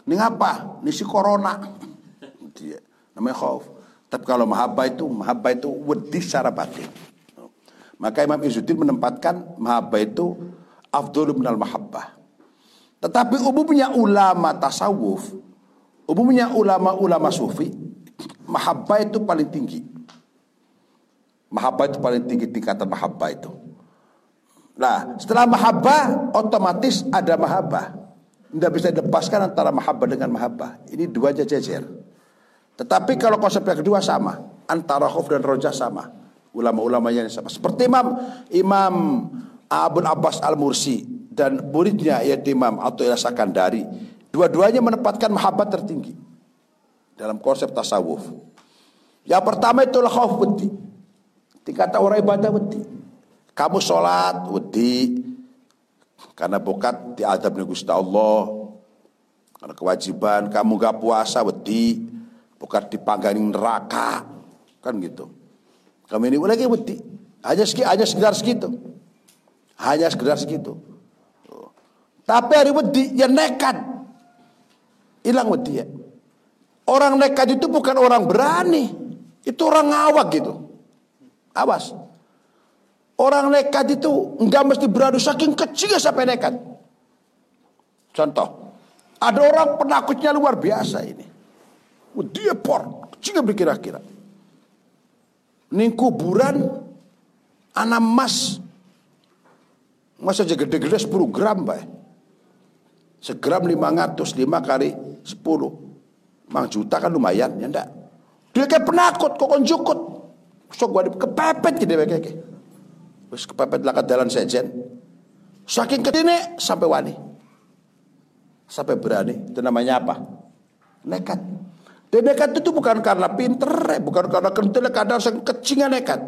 Ini ngapa? Ini si corona. Dia namanya khauf. Tapi kalau mahabbah itu mahabbah itu wedi secara batin. Maka Imam Izzuddin menempatkan mahabbah itu afdhulu minal mahabbah. Tetapi umumnya ulama tasawuf, umumnya ulama-ulama sufi, mahabbah itu paling tinggi. Mahabbah itu paling tinggi tingkatan mahabbah itu. Nah, setelah mahabbah otomatis ada mahabbah. Tidak bisa dilepaskan antara mahabbah dengan mahabbah. Ini dua jejer. Tetapi kalau konsep yang kedua sama, antara khuf dan roja sama. Ulama-ulama yang sama. Seperti Imam Imam Abu Abbas Al-Mursi dan muridnya yaitu Imam atau Sakandari dua-duanya menempatkan mahabbat tertinggi dalam konsep tasawuf yang pertama itulah khauf wedi tingkatan orang ibadah wedi. Kamu sholat wedi. Karena bokat diadab nih Gusti Allah. Karena kewajiban. Kamu gak puasa wedi. Bokat dipangganin neraka. Kan gitu. Kamu ini lagi wedi. Hanya segitu hanya sekedar segitu. Hanya sekedar segitu. Tapi hari wedi ya nekat. Hilang wedi ya. Orang nekat itu bukan orang berani. Itu orang ngawak gitu. Awas. Orang nekat itu enggak mesti beradu saking kecil sampai nekat. Contoh. Ada orang penakutnya luar biasa ini. Dia por. Kecil berkira-kira. Ning kuburan anak emas. Masa aja gede-gede 10 gram, Pak. Segram 500, 5 kali 10. Mang juta kan lumayan, ya enggak? Dia kayak penakut, kok jukut. Sok gua kepepet gitu kayak Terus kepepet lakat jalan sejen. Saking kedine sampai wani. Sampai berani. Itu namanya apa? Nekat. Dan nekat itu bukan karena pinter, eh, bukan karena kentil, kadang sang kecingan nekat.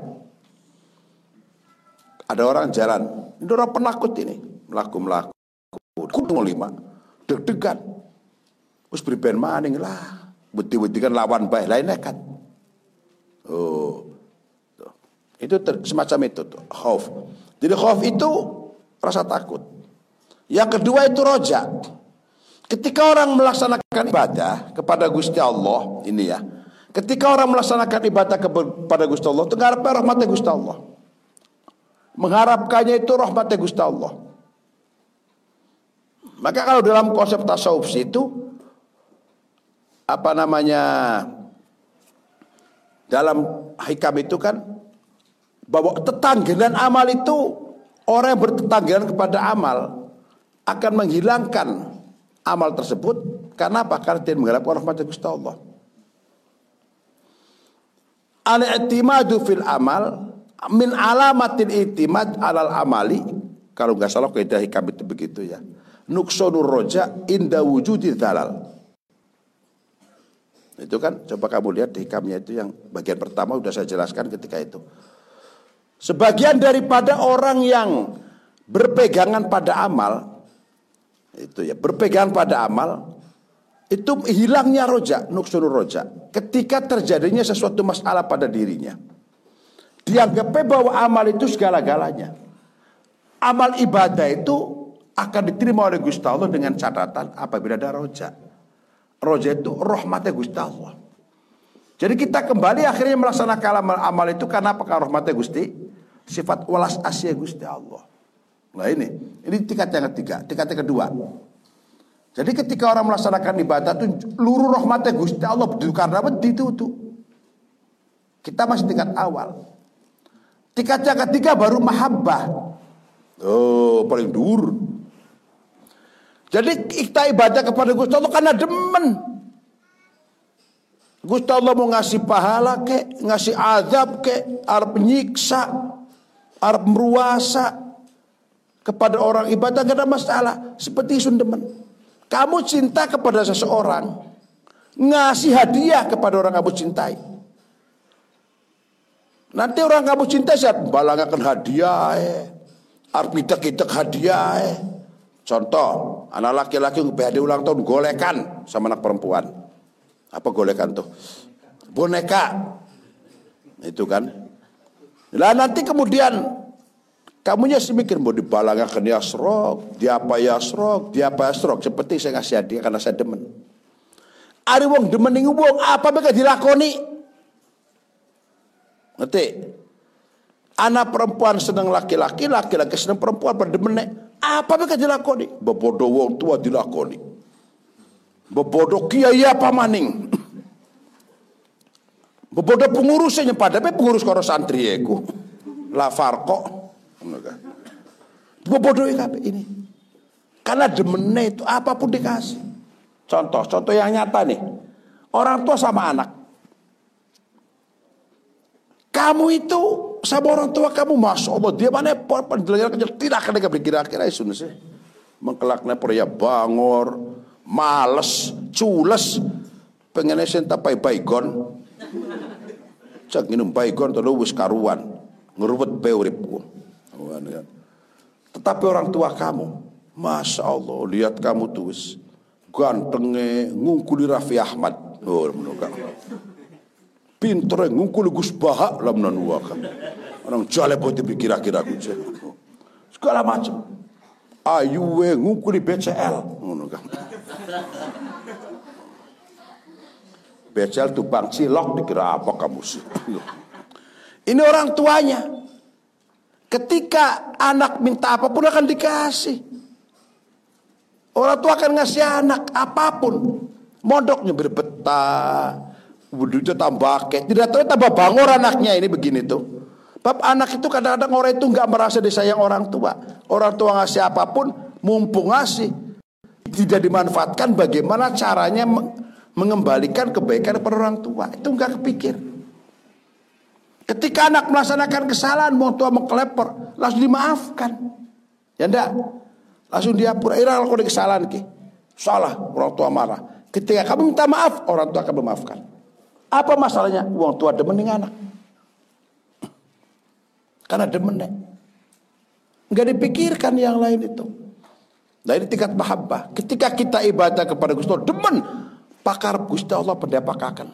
Ada orang jalan, ini orang penakut ini, melaku melaku, kudu lima, deg-degan, terus beriben maning lah, bukti-bukti kan lawan baik lain nekat. Oh, itu ter, semacam itu tuh, khauf. Jadi khauf itu rasa takut. Yang kedua itu rojak. Ketika orang melaksanakan ibadah kepada Gusti Allah, ini ya. Ketika orang melaksanakan ibadah kepada Gusti Allah, itu mengharapkan rahmatnya Gusti Allah. Mengharapkannya itu rahmatnya Gusti Allah. Maka kalau dalam konsep tasawuf itu apa namanya dalam hikam itu kan bahwa tetanggelan amal itu orang yang bertetanggelan kepada amal akan menghilangkan amal tersebut karena apa? Karena dia mengharapkan rahmat Gusti Allah. Al-i'timadu fil amal min alamatil i'timad alal amali kalau nggak salah kaidah hikam itu begitu ya. Nuksonur roja inda wujudi dalal. Itu kan coba kamu lihat di hikamnya itu yang bagian pertama sudah saya jelaskan ketika itu. Sebagian daripada orang yang berpegangan pada amal itu ya berpegang pada amal itu hilangnya roja nuksunur roja ketika terjadinya sesuatu masalah pada dirinya dianggapnya bahwa amal itu segala-galanya. Amal ibadah itu akan diterima oleh Gusti Allah dengan catatan apabila ada roja roja itu rahmatnya Gusti Allah. Jadi kita kembali akhirnya melaksanakan amal, amal itu karena apakah rahmatnya Gusti sifat walas asya Gusti Allah Nah ini, ini tingkat yang ketiga, tingkat yang kedua. Jadi ketika orang melaksanakan ibadah itu luruh rahmatnya Gusti Allah karena itu tuh. Kita masih tingkat awal. Tingkat yang ketiga baru mahabbah. Oh, paling dur. Jadi kita ibadah kepada Gusti Allah karena demen. Gusti Allah mau ngasih pahala ke, ngasih azab ke, arep nyiksa, arep meruasa, kepada orang ibadah gak ada masalah. Seperti sundemen. Kamu cinta kepada seseorang. Ngasih hadiah kepada orang kamu cintai. Nanti orang kamu cintai siap balangakan hadiah. Eh. Arpita kita hadiah. Eh. Contoh, anak laki-laki hadiah ulang tahun golekan sama anak perempuan. Apa golekan tuh? Boneka. Itu kan. Lah nanti kemudian Kamunya sih mikir mau dibalangakan yasrok, diapa yasrok, diapa yasrok. Seperti saya ngasih hadiah karena saya demen. Ada wong demen ning wong apa mereka dilakoni? Ngerti? Anak perempuan senang laki-laki, laki-laki senang perempuan berdemen Apa mereka dilakoni? Bebodo wong tua dilakoni. Bebodo kiai apa maning? Bebodo pengurusnya pada pengurus karo santri aku. La farko. Gue bodoh kabeh ini. Karena demennya itu apa pun dikasih. Contoh, contoh yang nyata nih. Orang tua sama anak. Kamu itu sama orang tua kamu masuk Allah dia mana penjelajaran kecil tidak akan kira-kira itu sih. Mengkelaknya pria bangor, males, cules, pengen esen tapai baygon. Cak minum baygon terus wis karuan, ngerubet beuripku. Tetapi orang tua kamu, Masya Allah, lihat kamu tuh gantengnya ngungkuli Raffi Ahmad. Oh, Pinter ngungkuli Gus Baha lah menanuakan. Orang jale putih kira-kira gue. Segala macam. Ayu we ngungkuli BCL. BCL tuh bang cilok dikira apa kamu sih? Ini orang tuanya. Ketika anak minta apa pun akan dikasih. Orang tua akan ngasih anak apa pun. Modoknya berbetah. Wudhunya tambah kek. Tidak tahu tambah bangor anaknya ini begini tuh. Bab anak itu kadang-kadang orang itu nggak merasa disayang orang tua. Orang tua ngasih apa pun, mumpung ngasih. Tidak dimanfaatkan bagaimana caranya mengembalikan kebaikan kepada orang tua. Itu nggak kepikir. Ketika anak melaksanakan kesalahan, mau tua mengkelepor, langsung dimaafkan. Ya enggak? Langsung diapura. Ira kalau kesalahan ki. Salah, orang tua marah. Ketika kamu minta maaf, orang tua akan memaafkan. Apa masalahnya? Uang tua demen dengan anak. Karena demen Enggak dipikirkan yang lain itu. Nah ini tingkat mahabbah. Ketika kita ibadah kepada Allah, demen pakar Gusti Allah pendapakakan.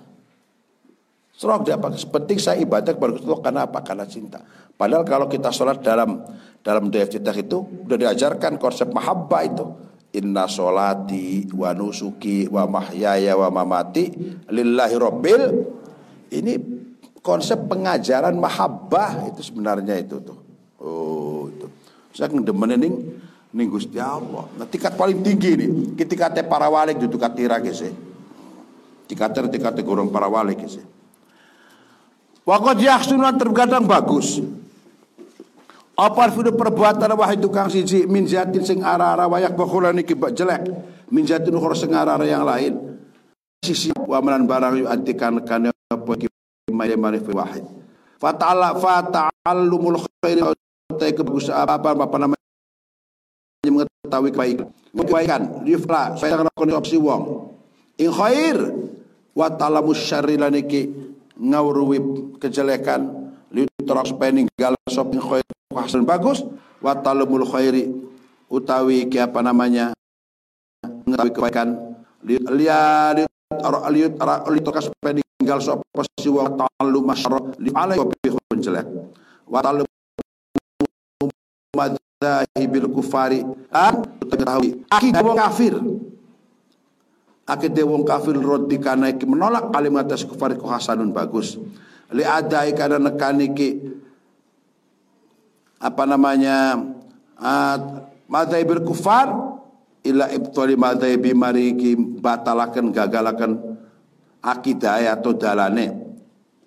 Serok dia pakai. Penting saya ibadah kepada Gusti Allah karena apa? Karena cinta. Padahal kalau kita sholat dalam dalam cinta itu sudah diajarkan konsep mahabbah itu. Inna sholati wa nusuki wa mahyaya wa mamati lillahi rabbil. Ini konsep pengajaran mahabbah itu sebenarnya itu tuh. Oh itu. Saya demen ini ning Gusti Allah. Nah, tingkat paling tinggi nih. Ketika para wali duduk katira kese. Tingkat tingkat gorong para wali kese. Wakot yahsunan terkadang bagus. Apa itu perbuatan wahai tukang siji min zatin sing ara-ara wayak bakulan iki jelek. Min zatin ukhra sing ara-ara yang lain. Sisi wa manan barang yu antikan kan apa iki maya mari wahid. Fata'ala fata'allumul khairi ta kebagus apa apa namanya mengetahui kebaikan. Kebaikan yufla saya ngakoni opsi wong. In khair wa talamus syarri laniki ngawruwi kejelekan. Liutrok supaya ninggal sopin khair. Hasan bagus. Wa talumul khairi utawi ke apa namanya mengetahui kebaikan. Lihat liut liut supaya ninggal sop si wa talu masyara li alai wa jelek. Wa talu madzahibil kufari. An tahu akidah kafir Akide wong kafir roti kana iki menolak kalimat kufar ku hasanun bagus. Li adai kana nekani ki apa namanya uh, madzhabul kufar ila ibtali madzhabi mariki batalaken gagalaken akidah atau dalane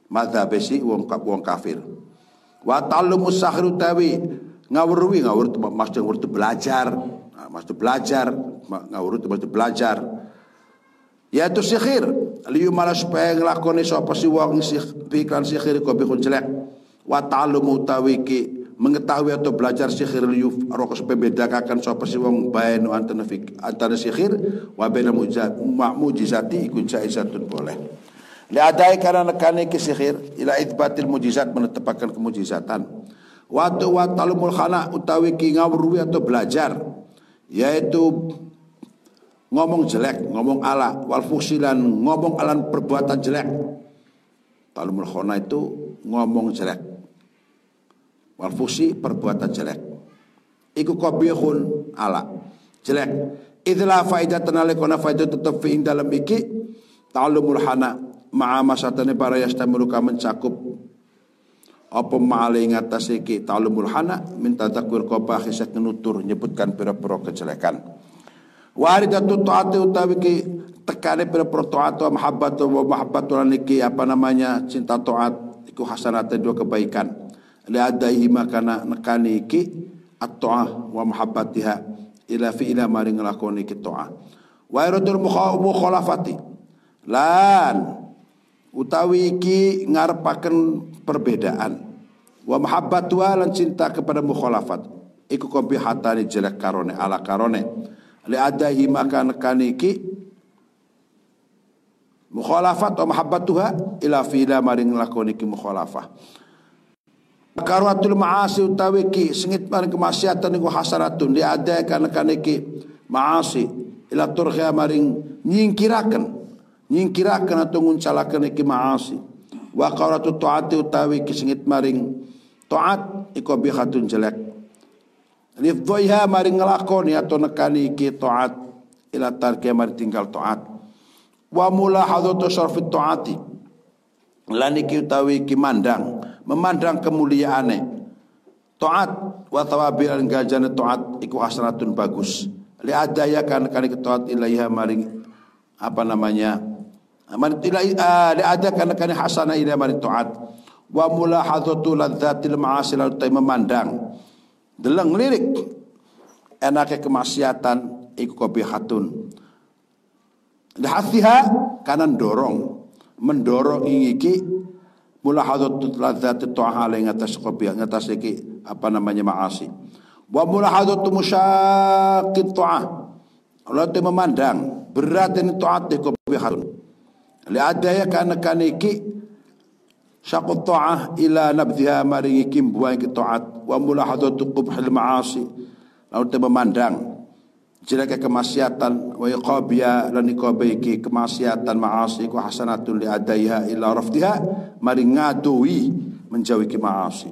madzhab si wong wong kafir. Wa ta'allumu sahru tawi ngawruwi ngawur maksud ngawur belajar. Nah, maksud belajar ngawur maksud belajar yaitu sihir liu malah supaya ngelakoni sapa si wong pikran sihir kau bihun jelek. Wa ta'alumu tawiki mengetahui atau belajar sihir liu roko supaya bedakan sapa si wong bainu antara fik antara sihir wa baina mujizati ikun jaizatun boleh. Li adai karena nekane ki sihir ila itsbatil mujizat menetapkan kemujizatan. Waktu wa ta'alumul khana utawi ki ngawruwi atau belajar yaitu ngomong jelek, ngomong ala, wal fusilan, ngomong alan perbuatan jelek. Talumul khona itu ngomong jelek. Wal perbuatan jelek. Iku qabihun ala, jelek. Idla faidah tenale kona faidah tetap fi dalam iki talumul hana ma'a masatane para yastamiluka mencakup apa ma'ale ngatas iki talumul hana minta takwir kopah kisah kenutur nyebutkan pira-pira kejelekan. Waridatu taati utawi ki tekane pira taat wa mahabbatu wa mahabbatu niki apa namanya cinta taat iku hasanat dua kebaikan. Li adaihi makana nekani iki at-ta'ah wa mahabbatiha ila fi ila mari nglakoni ki ta'ah. Wa iradul mukhalafati. Lan utawi iki ngarepaken perbedaan. Wa mahabbatu lan cinta kepada mukhalafat. Iku kobihatani jelek karone ala karone li'adahi maka nekaniki mukhalafat wa mahabbatuha ila fila maring lakoni ki mukhalafah karwatul ma'asi utawi ki sengit maring kemaksiatan niku hasanatun li'adahi kana kaniki ma'asi ila turkhia maring nyingkiraken nyingkiraken atau nguncalaken iki ma'asi wa qaratu taati utawi ki sengit maring taat iku bihatun jelek Lifdhoiha mari ngelakoni atau nekani ki taat ila tarki mari tinggal taat. Wa mulahadatu syarfi taati. Lan iki utawi ki mandang, memandang kemuliaane. Taat wa thawabil al gajane taat iku asratun bagus. Li adaya kan kan taat ilaiha mari apa namanya? Man tilai uh, li ada kan kan hasana ila mari taat. Wa mulahadatu ladzatil ma'asi lalu memandang Deleng lirik. Enaknya kemaksiatan iku hatun. Lihatiha kanan dorong. Mendorong ingiki mulahadatu ladzat ta'ah ala ngatas qabih ngatas iki apa namanya maasi wa mulahadatu musyaqqit ta'ah Allah tu memandang berat ini taat di qabihatun li adaya kana kana iki syaqut ta'ah ila nabdhiha maringi kim buai ki taat. Wa mulahadatu qubhil maasi. Lalu tu memandang jelek kemaksiatan wa iqabiya lan iqabaiki kemaksiatan maasi ku hasanatun li adaiha ila rafdiha mari ngadui menjauhi maasi.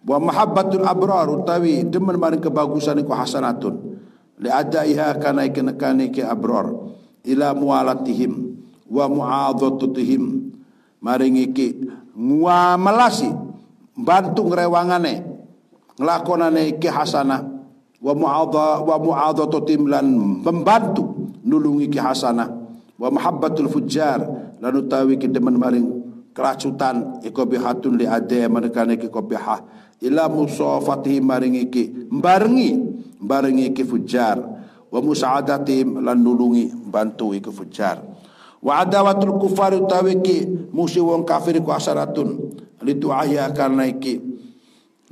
Wa mahabbatul abrar utawi demen mari kebagusan iku hasanatun. Li adaiha kana ikenekane ke abrar. Ila mualatihim wa mu'adhatihim maring iki nguamalasi bantu ngrewangane nglakonane iki hasanah. Wa mu'adha wa mu'adhatu lan membantu nulungi ki hasanah. Wa mahabbatul fujjar lan utawi ki demen maring. Keracutan iko bihatun li ade manekane ki kopiha ila musafatihi maring iki barengi barengi ki fujjar. Wa musa'adati lan nulungi bantu iki fujjar wa adawatul kufar utawi ki musuh wong kafir ku asaratun li tu'aya karena iki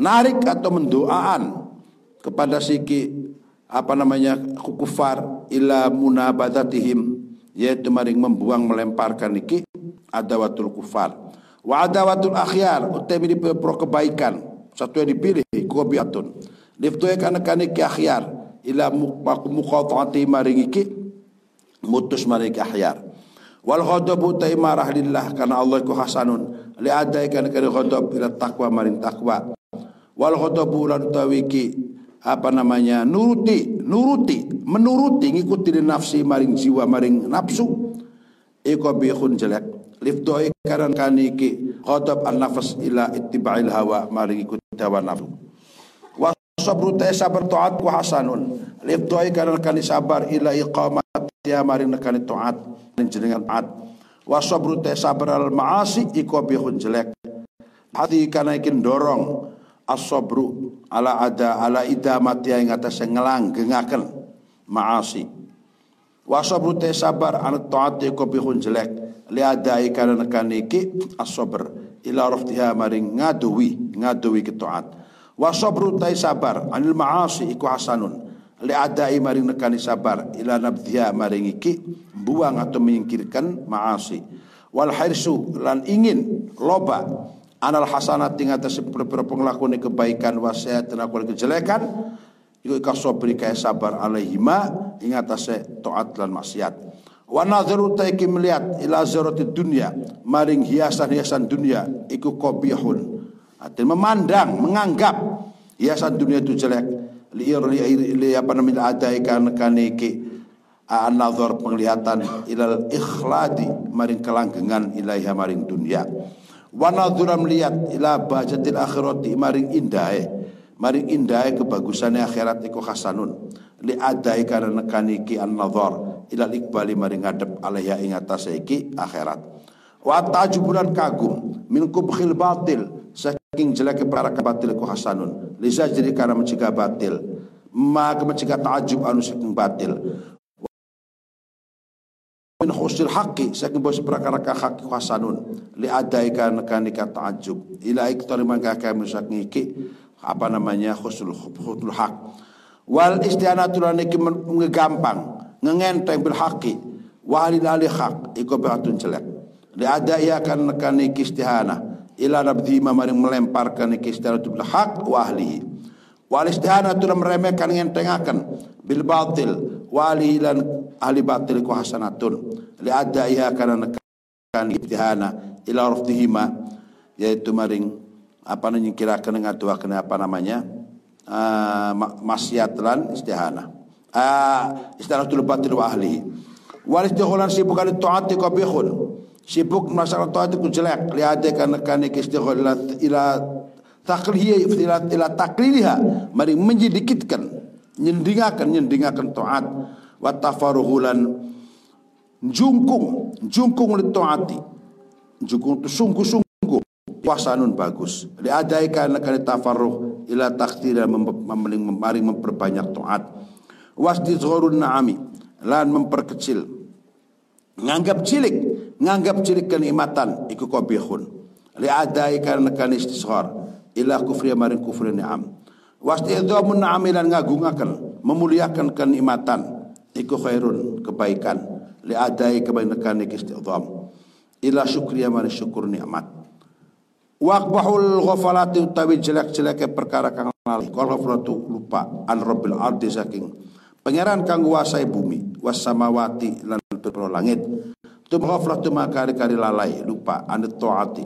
narik atau mendoaan kepada siki apa namanya kufar ila munabadatihim yaitu maring membuang melemparkan iki adawatul kufar. Wa adawatul akhyar utemi pro kebaikan satu yang dipilih kubiatun liftuya kana kana akhyar ila maring iki mutus maring akhyar wal ghadabu ta marah lillah kana Allah ku hasanun. Li adai kana ghadab ila taqwa maring taqwa. Wal ghadabu lan tawiki apa namanya nuruti nuruti menuruti ngikuti nafsi maring jiwa maring nafsu. Iko bihun jelek. Liftoi karan kaniki khotab an nafas ila ittiba'il hawa maring ikuti hawa nafsu. Wa sabru ta sabar taat wa hasanun. Liftoi karan kani sabar ila iqamat ya maring nekani taat jenengan taat. Wa sabru ta sabar al maasi iko bihun jelek. Hati kana ikin dorong as-sabru ala ada ala idamati ing atas ngelanggengaken maasi. Wa sabru sabar an taati ko bihun jelek. Li adai kana kaniki as-sabr. Ila raftiha maring ngaduwi ngaduwi ke taat. Wa sabru te sabar anil maasi iku hasanun li adai maring nekani sabar ila nabdhiha maring iki buang atau menyingkirkan maasi. Wal hirsu lan ingin loba. Anal hasanat ing atas pira penglakune kebaikan wasiat aku kejelekan iku ka sabri kaya sabar alaihima ing atas taat lan maksiat. Wa nadharu taiki melihat ila zarati dunya maring hiasan-hiasan dunia iku qabihun arti memandang menganggap hiasan dunia itu jelek li li, apa namanya adai kan kaniki an-nazar penglihatan ilal ikhladi maring kelanggengan ilaiha maring dunia. Wa nadhura melihat ila bajatil akhirati maring indah maring indah kebagusannya akhirat iku hasanun. Li adai karena nekani ki an nadhar ila ikbali maring ngadep alaiha ing iki akhirat. Wa tajubulan kagum min kubkhil batil saking jelek para batil ku hasanun. Li sajri karena mencegah batil. Maka mencegah ta'ajub anu saking batil. Min khusil haqqi saking bos perkara ka hak hasanun. Li adai kan kanika ta'ajjub ila iktar mangka kami saking iki apa namanya khusul khusul hak wal istianatu lan ngegampang ngenteng bil haqqi wa alil ali hak iko batun celek li adai kan kaniki istihana ila nabdi maring melemparkan iki istianatu bil hak wa ahlihi wal istihanatu meremehkan ngentengaken bil batil wali lan ahli batil ku hasanatun. Li adaiha kana kan ibtihana ila rafdihima. Yaitu maring apa namanya kira kena kena apa namanya? Uh, maksiat lan istihana uh, istihanatul batil wa ahlihi wal istihlan sibuk al taati qabihun sibuk masalah taati ku jelek. Li adai kana kan istighol ila takliyah ila, ila takliliha. Mari menjidikitkan nyendingakan nyendingakan taat wa tafaruhulan jungkung jungkung li taati jungkung tu sungguh-sungguh. Puasanun bagus. Li adaikan akan tafarruh ila takhtira memaring memperbanyak taat wasdizhurun na'ami lan memperkecil. Nganggap cilik nganggap cilik kenikmatan iku qabihun li adai karena kan istisghar ila kufri maring kufri ni'am. Wastidhamun na'amilan ngagungaken memuliakan kenikmatan iku khairun kebaikan. Li adai kebaikan istidham. Ila syukri maring syukur nikmat. Waqbahul ghafalati utawi jelek-jeleke perkara kang lali kal lupa. An rabbil ardi saking. Pangeran kang nguasai bumi. Was samawati lan langit tu ghaflatu makari-kari lalai lupa an taati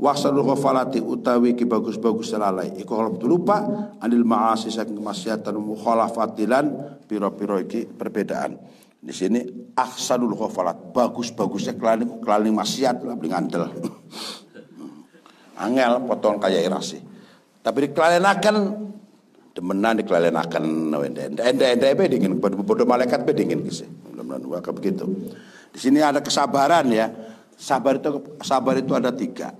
wasalul ghafalati utawi ki bagus-bagus lalai iku kalau lupa anil maasi saking kemaksiatan mukhalafatilan piro-piro iki perbedaan di sini ahsanul ghafalat bagus-bagusnya kelani kelani maksiat lah beli ngandel angel potong kaya irasi tapi dikelenakan demenan dikelenakan ende ende bedingin bodoh malaikat bedingin kisi mudah-mudahan begitu di sini ada kesabaran ya sabar itu sabar itu ada tiga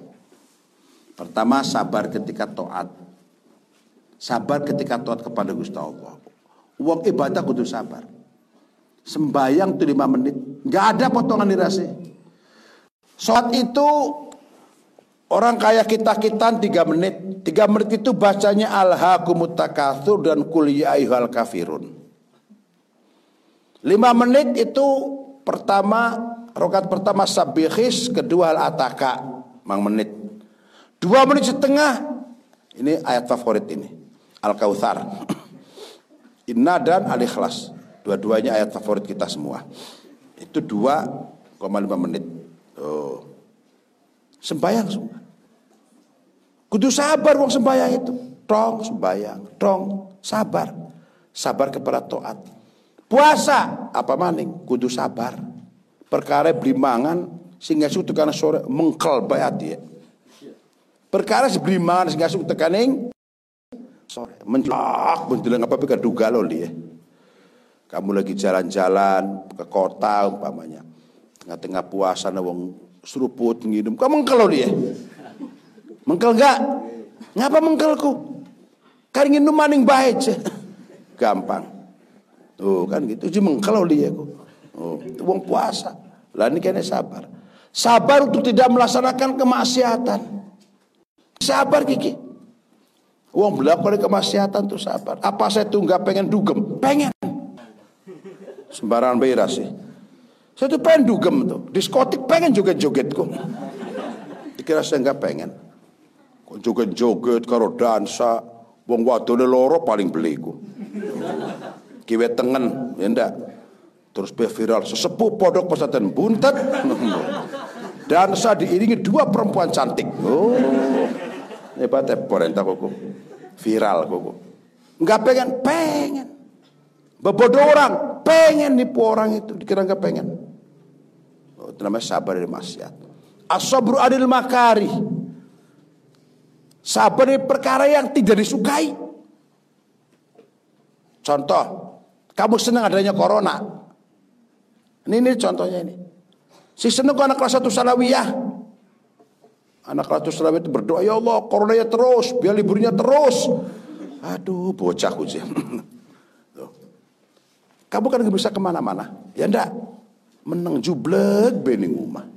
Pertama sabar ketika toat. Sabar ketika toat kepada Gusti Allah. Uang ibadah kudu sabar. Sembayang tuh lima menit. Nggak ada potongan dirasi. Sholat itu orang kaya kita-kita tiga menit. Tiga menit itu bacanya alhaqumutakathur dan kuliah ayuhal kafirun. Lima menit itu pertama rokat pertama sabihis, kedua al-ataka, mang menit. Dua menit setengah. Ini ayat favorit ini. Al-Kautsar. Inna dan Al-Ikhlas. Dua-duanya ayat favorit kita semua. Itu 2,5 menit. Oh. Sembayang semua. Kudu sabar wong sembayang itu. Tong sembayang, tong sabar. Sabar kepada toat. Puasa apa maning? Kudu sabar. Perkara beli mangan sehingga suatu karena sore mengkel bayat ya. Perkara sebriman sing asuk tekaning sore menjelak menjelang apa pika duga lo dia. Kamu lagi jalan-jalan ke kota umpamanya. Tengah-tengah puasa na wong seruput ngidum. Kamu mengkel dia. Mengkel enggak? Ngapa mengkelku? Kan ingin maning baik. Gampang. Tuh kan gitu. Jadi mengkel dia ku. Oh, wong puasa. Lah ini kena sabar. Sabar untuk tidak melaksanakan kemaksiatan. Sabar Kiki. Uang melakukan kemaksiatan tuh sabar. Apa saya tuh nggak pengen dugem? Pengen. Sembarangan beras sih. Saya tuh pengen dugem tuh. Diskotik pengen joget-joget kok. Dikira saya nggak pengen. Kok joget-joget karo dansa. Wong wadone loro paling beli ku. Kiwe tengen, ya ndak. Terus be viral sesepuh podok pesantren buntet. Dansa diiringi dua perempuan cantik. Oh. Hebat porenta koko. Viral koko. Enggak pengen, pengen. Bebodoh orang, pengen nipu orang itu. Dikira enggak pengen. Oh, itu namanya sabar dari maksiat. Asobru adil makari. Sabar dari perkara yang tidak disukai. Contoh, kamu senang adanya corona. Ini, ini contohnya ini. Si senang anak kelas satu salawiyah. Anak ratus Rabi itu berdoa, ya Allah, coronanya terus, biar liburnya terus. Aduh, bocah ujian. Kamu kan gak bisa ke mana-mana. Ya ndak. Menang jublek bening rumah.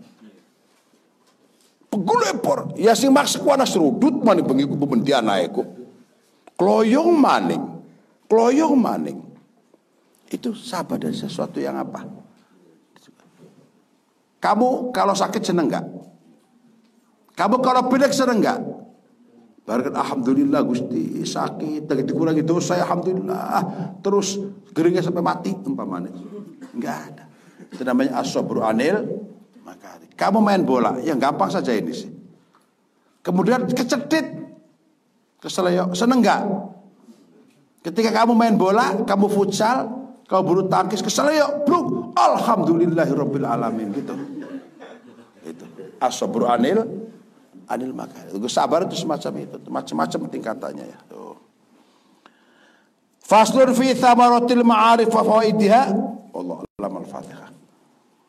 Pegulepor. Ya sing maksud wana serudut maning bengiku pementian naikku. Kloyong maning. Kloyong maning. Itu sabar dari sesuatu yang apa? Kamu kalau sakit seneng gak? Kamu kalau pilek seneng enggak? Barakat alhamdulillah Gusti sakit lagi dikurangi dosa alhamdulillah terus geringnya sampai mati umpamanya. Enggak ada. Itu namanya asobru anil maka kamu main bola yang gampang saja ini sih. Kemudian kecedit keseleo seneng enggak? Ketika kamu main bola, kamu futsal, kamu bulu tangkis keseleo, bruk, alhamdulillahirabbil alamin gitu. Itu asobru anil anil makan. Sabar itu semacam itu, macam-macam tingkatannya ya. Tuh. Faslun fi thamaratil ma'arif wa fawaidiha. Allah alam al-Fatihah.